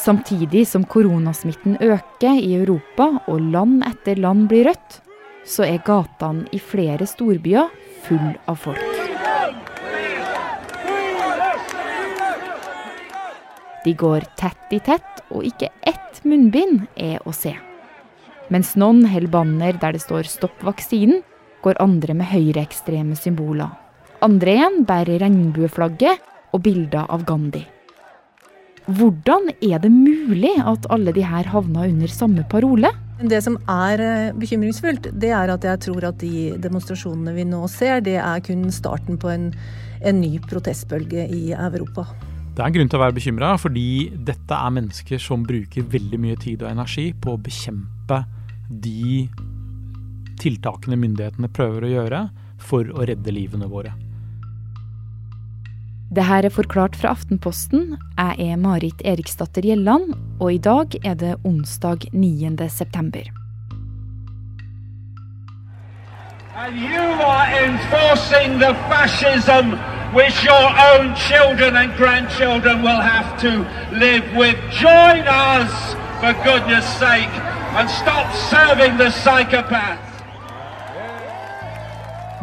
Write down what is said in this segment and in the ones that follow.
Samtidig som koronasmitten øker i Europa og land etter land blir rødt, så er gatene i flere storbyer full av folk. De går tett i tett, og ikke ett munnbind er å se. Mens noen holder banner der det står 'stopp vaksinen', går andre med høyreekstreme symboler. Andre igjen bærer regnbueflagget og bilder av Gandhi. Hvordan er det mulig at alle de her havna under samme parole? Det som er eh, bekymringsfullt, det er at jeg tror at de demonstrasjonene vi nå ser, det er kun starten på en, en ny protestbølge i Europa. Det er en grunn til å være bekymra, fordi dette er mennesker som bruker veldig mye tid og energi på å bekjempe de tiltakene myndighetene prøver å gjøre for å redde livene våre. Det her er forklart fra Aftenposten. Jeg er Marit Eriksdatter Gjelland, og i dag er det onsdag 9. september.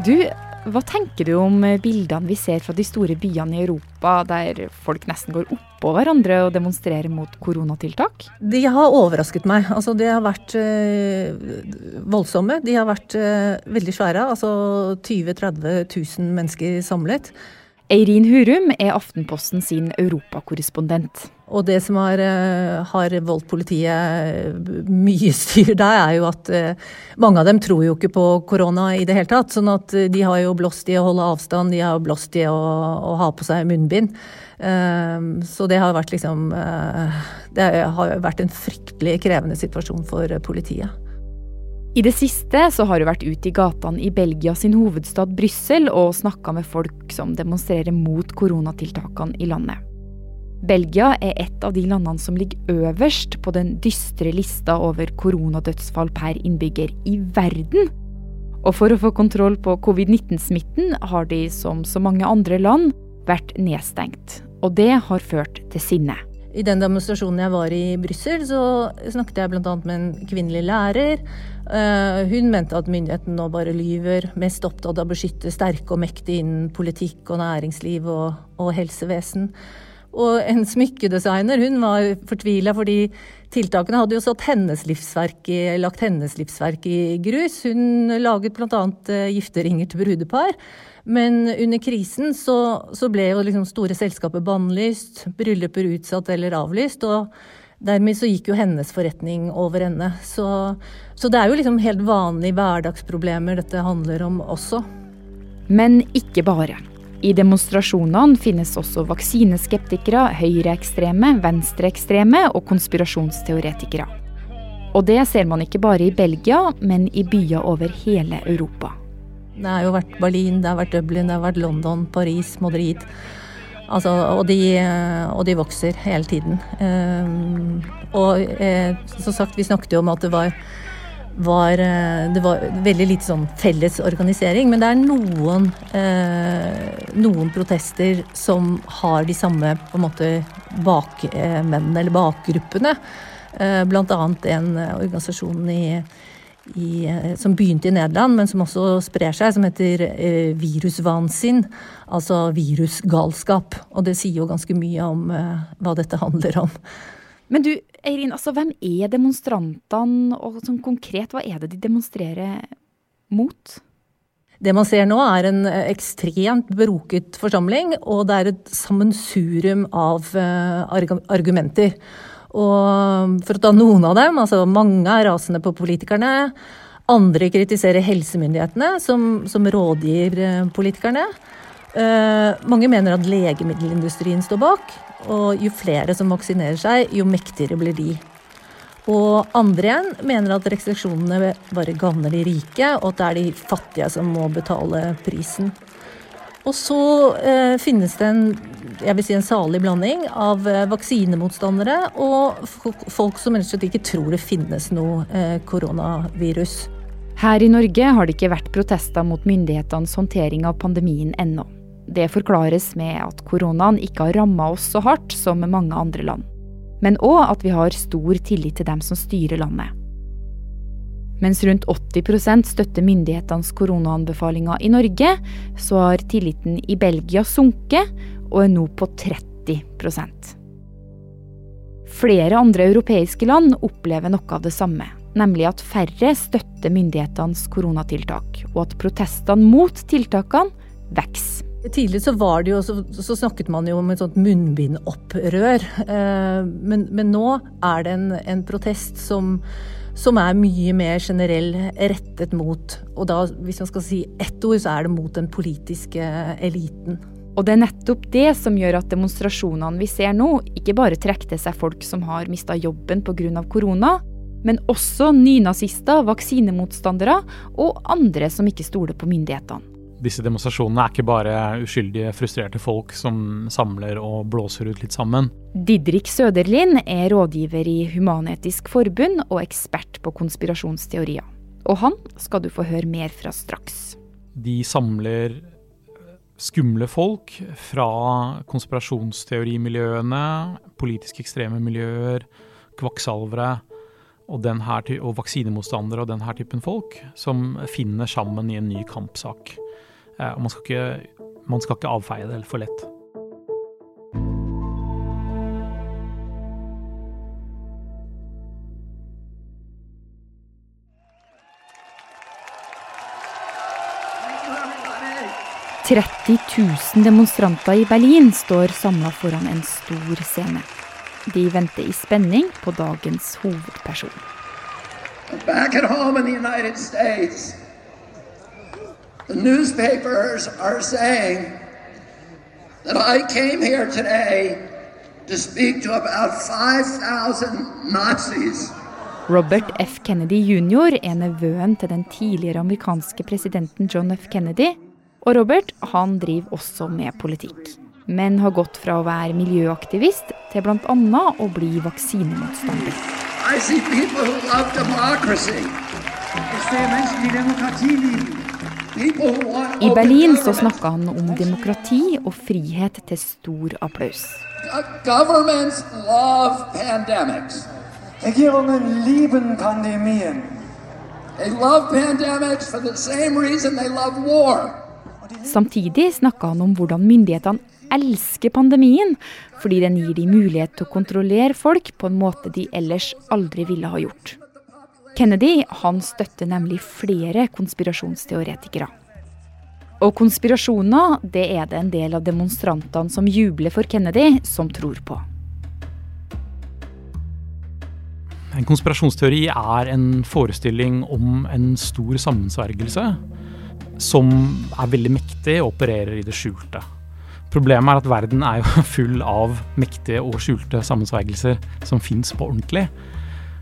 Du, hva tenker du om bildene vi ser fra de store byene i Europa, der folk nesten går oppå hverandre og demonstrerer mot koronatiltak? De har overrasket meg. Altså, de har vært øh, voldsomme. De har vært øh, veldig svære. Altså 20 000-30 000 mennesker samlet. Eirin Hurum er Aftenposten sin europakorrespondent. Og det som har, eh, har voldt politiet mye styr der, er jo at eh, mange av dem tror jo ikke på korona i det hele tatt. Sånn at eh, de har jo blåst i å holde avstand, de har blåst i å, å ha på seg munnbind. Så det har vært liksom Det har vært en fryktelig krevende situasjon for politiet. I det siste så har hun vært ute i gatene i Belgia sin hovedstad Brussel og snakka med folk som demonstrerer mot koronatiltakene i landet. Belgia er et av de landene som ligger øverst på den dystre lista over koronadødsfall per innbygger i verden. Og for å få kontroll på covid-19-smitten har de, som så mange andre land, vært nedstengt. Og det har ført til sinne. I den demonstrasjonen jeg var i Brussel, så snakket jeg bl.a. med en kvinnelig lærer. Eh, hun mente at myndighetene nå bare lyver, mest opptatt av å beskytte sterke og mektige innen politikk og næringsliv og, og helsevesen. Og en smykkedesigner hun var fortvila fordi tiltakene hadde jo satt hennes livsverk i, lagt hennes livsverk i grus. Hun laget bl.a. Eh, gifteringer til brudepar. Men under krisen så, så ble jo liksom store selskaper bannlyst, brylluper utsatt eller avlyst. og Dermed så gikk jo hennes forretning over ende. Så, så det er jo liksom helt vanlige hverdagsproblemer dette handler om også. Men ikke bare. I demonstrasjonene finnes også vaksineskeptikere, høyreekstreme, venstreekstreme og konspirasjonsteoretikere. Og det ser man ikke bare i Belgia, men i byer over hele Europa. Det har jo vært Berlin, det har vært Dublin, det har vært London, Paris, Madrid. Altså, og, de, og, de, vokser hele tiden. Um, og eh, som sagt, vi snakket jo om at det var, var, eh, det var veldig lite sånn felles organisering. Men det er noen, eh, noen protester som har de samme på en måte bakmennene, eller bakgruppene. Eh, blant annet en organisasjon i i, eh, som begynte i Nederland, men som også sprer seg, som heter eh, virusvansinn. Altså virusgalskap. Og det sier jo ganske mye om eh, hva dette handler om. Men du, Eirin, altså, hvem er demonstrantene, og sånn konkret, hva er det de demonstrerer mot? Det man ser nå, er en eh, ekstremt beroket forsamling, og det er et sammensurium av uh, argumenter. Og for å ta noen av dem, altså mange er rasende på politikerne. Andre kritiserer helsemyndighetene, som, som rådgir eh, politikerne. Uh, mange mener at legemiddelindustrien står bak. Og jo flere som vaksinerer seg, jo mektigere blir de. Og andre igjen mener at restriksjonene bare gagner de rike, og at det er de fattige som må betale prisen. Og så eh, finnes det en, si en salig blanding av eh, vaksinemotstandere og folk som ikke tror det finnes noe eh, koronavirus. Her i Norge har det ikke vært protester mot myndighetenes håndtering av pandemien ennå. Det forklares med at koronaen ikke har ramma oss så hardt som mange andre land. Men òg at vi har stor tillit til dem som styrer landet. Mens rundt 80% støtter myndighetenes koronaanbefalinger i Norge, så har tilliten i Belgia sunket og er nå på 30% Flere andre europeiske land opplever noe av det samme, nemlig at færre støtter myndighetenes koronatiltak, og at protestene mot tiltakene vokser. Tidligere så, var det jo, så, så, snakket man jo om et sånt munnbindopprør. Eh, men, men, nå er det en, en protest som, som, er mye mer generell rettet mot Og da, hvis man skal si ett ord, så er det mot den politiske eliten. Og det er nettopp det som gjør at demonstrasjonene vi ser nå, ikke bare trekker seg folk som har mista jobben pga. korona, men også nynazister, vaksinemotstandere og andre som ikke stoler på myndighetene disse demonstrasjonene er ikke bare uskyldige, frustrerte folk som samler og blåser ut litt sammen. Didrik Søderlind er rådgiver i Human-Etisk Forbund og ekspert på konspirasjonsteorier. Og han skal du få høre mer fra straks. De samler skumle folk fra konspirasjonsteorimiljøene, politisk ekstreme miljøer, kvakksalvere og, og vaksinemotstandere og den her typen folk, som finner sammen i en ny kampsak. Eh, og man skal ikke, man skal ikke avfeie det for lett. «30 000 demonstranter i Berlin står samla foran en stor scene. De venter i spenning på dagens hovedperson. Back at home in the United States, The newspapers are saying that I came here today to speak to about 5,000 Nazis. Robert F. Kennedy jr. er nevøen til den tidligere amerikanske presidenten John F. Kennedy. Og Robert han driver også med politikk. Men har gått fra å være miljøaktivist til bl.a. å bli vaksinemotstander. I see people who love democracy. Jeg ser mennesker i demokrati liker. I Berlin så snakka han om demokrati og frihet til stor applaus. Regjerungen liker pandemien. Samtidig snakka han om hvordan myndighetene elsker pandemien, fordi den gir dem mulighet til å kontrollere folk på en måte de ellers aldri ville ha gjort. Kennedy han støtter nemlig flere konspirasjonsteoretikere. Og konspirasjoner det er det en del av demonstrantene som jubler for Kennedy, som tror på. En konspirasjonsteori er en forestilling om en stor sammensvergelse som er veldig mektig og opererer i det skjulte. Problemet er at verden er jo full av mektige og skjulte sammensvergelser som fins på ordentlig.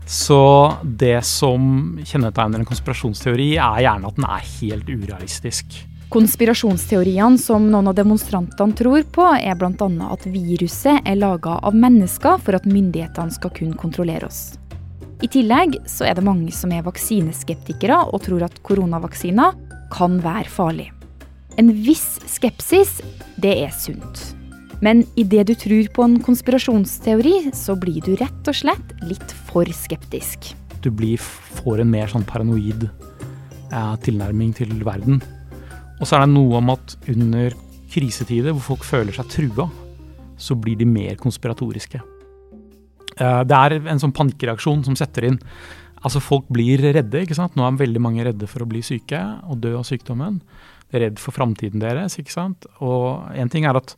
Så det som kjennetegner en konspirasjonsteori, er gjerne at den er helt urealistisk. Konspirasjonsteoriene som noen av demonstrantene tror på, er bl.a. at viruset er laga av mennesker for at myndighetene skal kunne kontrollere oss. I tillegg så er det mange som er vaksineskeptikere og tror at koronavaksiner kan være farlig. En viss skepsis, det er sunt. Men idet du tror på en konspirasjonsteori, så blir du rett og slett litt for skeptisk. Du blir, får en mer sånn paranoid eh, tilnærming til verden. Og så er det noe om at under krisetider hvor folk føler seg trua, så blir de mer konspiratoriske. Eh, det er en sånn panikkreaksjon som setter inn. Altså Folk blir redde. ikke sant? Nå er veldig mange redde for å bli syke og dø av sykdommen. De er redd for framtiden deres. ikke sant? Og en ting er at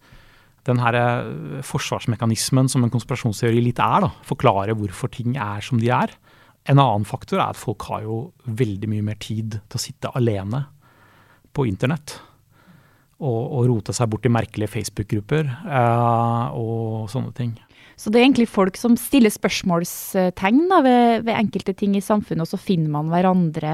den her eh, forsvarsmekanismen som en konspirasjonsteori litt er, da, forklare hvorfor ting er som de er. En annen faktor er at folk har jo veldig mye mer tid til å sitte alene på internett. Og, og rote seg bort i merkelige Facebook-grupper eh, og sånne ting. Så det er egentlig folk som stiller spørsmålstegn da, ved, ved, enkelte ting i samfunnet, og så finner man hverandre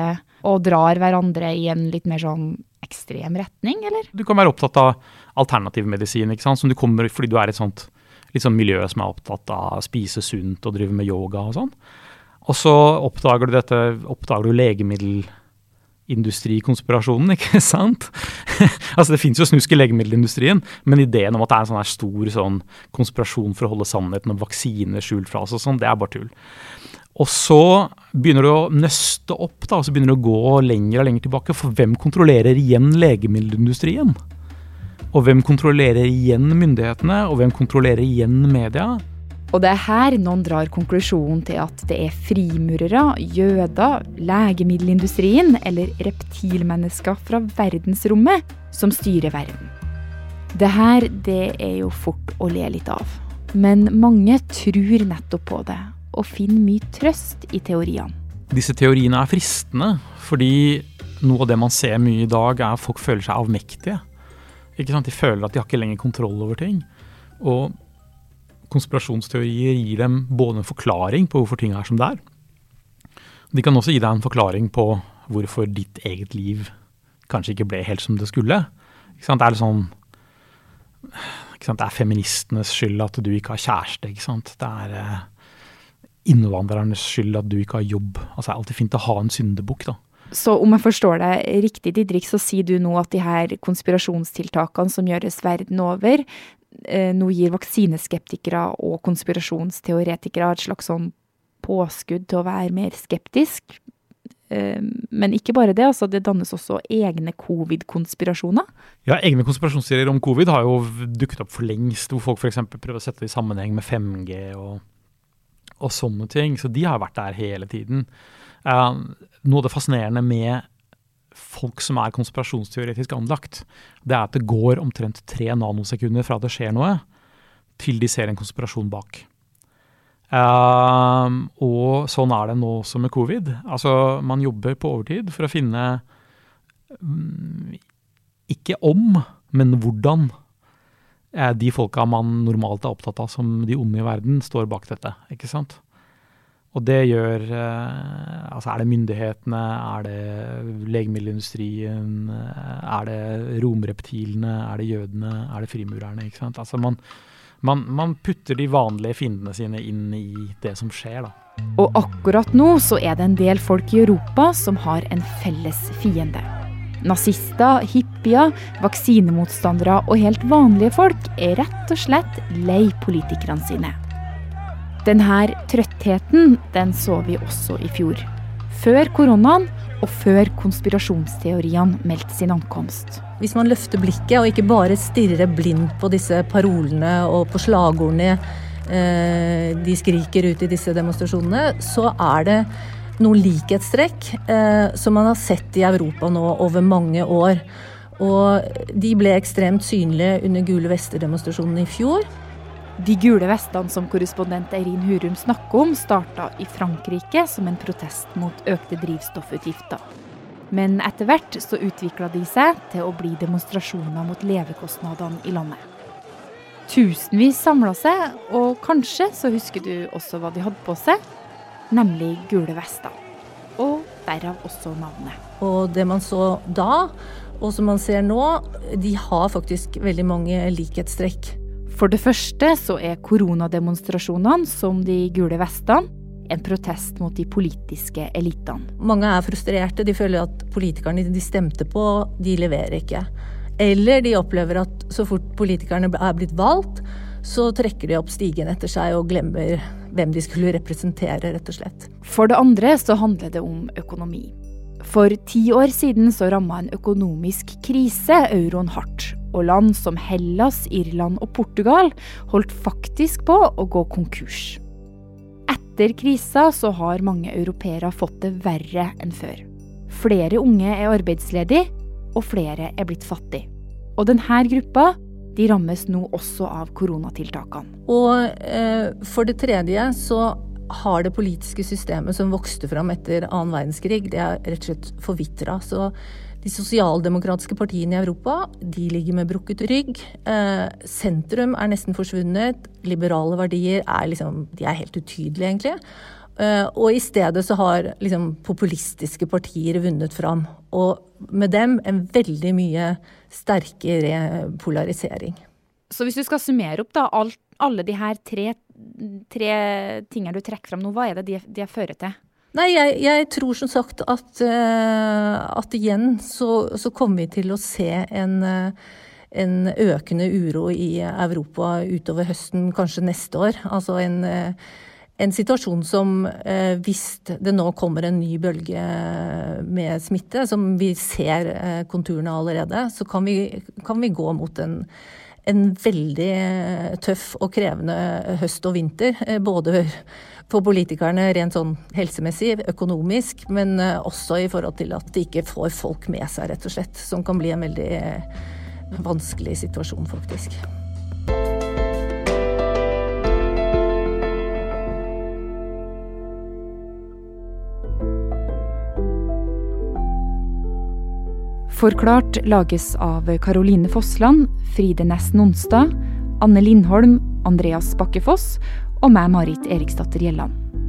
og drar hverandre i en litt mer sånn ekstrem retning, eller? Du kan være opptatt av alternativ medisin, ikke sant? som du kommer fordi du er et sånt sånn miljø som er opptatt av å spise sunt og drive med yoga og sånn. Og så oppdager du dette, oppdager du legemiddelindustrikonspirasjonen, ikke sant? altså Det finnes jo snusk i legemiddelindustrien, men ideen om at det er en sånn her stor sånn konspirasjon for å holde sannheten om vaksiner skjult fra oss og sånn, det er bare tull. Og så begynner du å nøste opp, da, og så begynner du å gå lenger og lenger tilbake. For hvem kontrollerer igjen legemiddelindustrien? Og hvem kontrollerer igjen myndighetene, og hvem kontrollerer igjen media? Og det er her noen drar konklusjonen til at det er frimurere, jøder, legemiddelindustrien eller reptilmennesker fra verdensrommet som styrer verden. Det her, det er jo fort å le litt av. Men mange tror nettopp på det, og finner mye trøst i teoriene. Disse teoriene er fristende, fordi noe av det man ser mye i dag, er at folk føler seg avmektige. De føler at de har ikke lenger kontroll over ting. Og konspirasjonsteorier gir dem både en forklaring på hvorfor ting er som det er. De kan også gi deg en forklaring på hvorfor ditt eget liv kanskje ikke ble helt som det skulle. Det er litt sånn Det er feministenes skyld at du ikke har kjæreste. ikke? Det er eh, innvandrernes skyld at du ikke har jobb. Altså, det er alltid fint å ha en syndebukk, da. Så om jeg forstår deg riktig, Didrik, så sier du nå at de her konspirasjonstiltakene som gjøres verden over, eh, nå gir vaksineskeptikere og konspirasjonsteoretikere et slags sånn påskudd til å være mer skeptisk. Eh, men ikke bare det, altså det dannes også egne covid-konspirasjoner? Ja, egne konspirasjonsserier om covid har jo dukket opp for lengst, hvor folk f.eks. prøver å sette det i sammenheng med 5G og og sånne ting. Så de har vært der hele tiden. Uh, noe av det fascinerende med folk som er konspirasjonsteoretisk anlagt, det er at det går omtrent tre nanosekunder fra det skjer noe, til de ser en konspirasjon bak. Uh, og sånn er det nå også med covid. Altså, man jobber på overtid for å finne um, ikke om, men hvordan de folka man normalt er opptatt av som de onde i verden, står bak dette. ikke sant? Og det gjør eh, Altså, er det myndighetene, er det legemiddelindustrien, er det romreptilene, er det jødene, er det frimurerne? ikke sant? Altså, man, man, man putter de vanlige fiendene sine inn i det som skjer, da. Og akkurat nå så er det en del folk i Europa som har en felles fiende. Nazister, hippier, vaksinemotstandere og helt vanlige folk er rett og slett lei politikerne sine. Denne trøttheten den så vi også i fjor. Før koronaen og før konspirasjonsteoriene meldte sin ankomst. Hvis man løfter blikket og ikke bare stirrer blindt på disse parolene og på slagordene eh, de skriker ut i disse demonstrasjonene, så er det noen likhetstrekk eh, som man har sett i Europa nå over mange år. Og de ble ekstremt synlige under Gule vester-demonstrasjonen i fjor. De gule vestene som korrespondent Eirin Hurum snakker om, starta i Frankrike som en protest mot økte drivstoffutgifter. Men etter hvert så utvikla de seg til å bli demonstrasjoner mot levekostnadene i landet. Tusenvis samla seg, og kanskje så husker du også hva de hadde på seg nemlig gule vester. Og derav også navnet. Og det man så da, og som man ser nå, de har faktisk veldig mange likhetstrekk. For det første så er koronademonstrasjonene, som de gule vestene, en protest mot de politiske elitene. Mange er frustrerte. De føler at politikerne de stemte på, de leverer ikke. Eller de opplever at så fort politikerne er blitt valgt, så trekker de opp stigen etter seg og glemmer hvem de skulle representere, rett og slett. For det andre så handler det om økonomi. For ti år siden så ramma en økonomisk krise euroen hardt. Og land som Hellas, Irland og Portugal holdt faktisk på å gå konkurs. Etter krisa så har mange europeere fått det verre enn før. Flere unge er arbeidsledige, og flere er blitt fattige. Og denne gruppa de rammes nå også av koronatiltakene. Og eh, for det tredje så har det politiske systemet som vokste fram etter annen verdenskrig, det er rett og slett forvitra. Så de sosialdemokratiske partiene i Europa de ligger med brukket rygg. Eh, sentrum er nesten forsvunnet. Liberale verdier er, liksom, de er helt utydelige, egentlig. Uh, og i stedet så har liksom, populistiske partier vunnet fram. Og med dem en veldig mye sterkere polarisering. Så hvis du skal summere opp da, alle de her tre, tre tingene du trekker fram nå, hva er det de, de fører til? Nei, jeg, jeg, tror som sagt at, at igjen så, så, kommer vi til å se en, en økende uro i Europa utover høsten, kanskje neste år. Altså en en situasjon som eh, hvis det nå kommer en ny bølge med smitte, som vi ser eh, konturene allerede, så kan vi, kan vi gå mot en, en, veldig tøff og krevende høst og vinter. Eh, både for politikerne rent sånn helsemessig, økonomisk, men eh, også i forhold til at de ikke får folk med seg, rett og slett. Som kan bli en veldig eh, vanskelig situasjon, faktisk. Forklart lages av Caroline Fossland, Fride Næss Nonstad, Anne Lindholm, Andreas Bakkefoss og meg, Marit Eriksdatter Gjelland.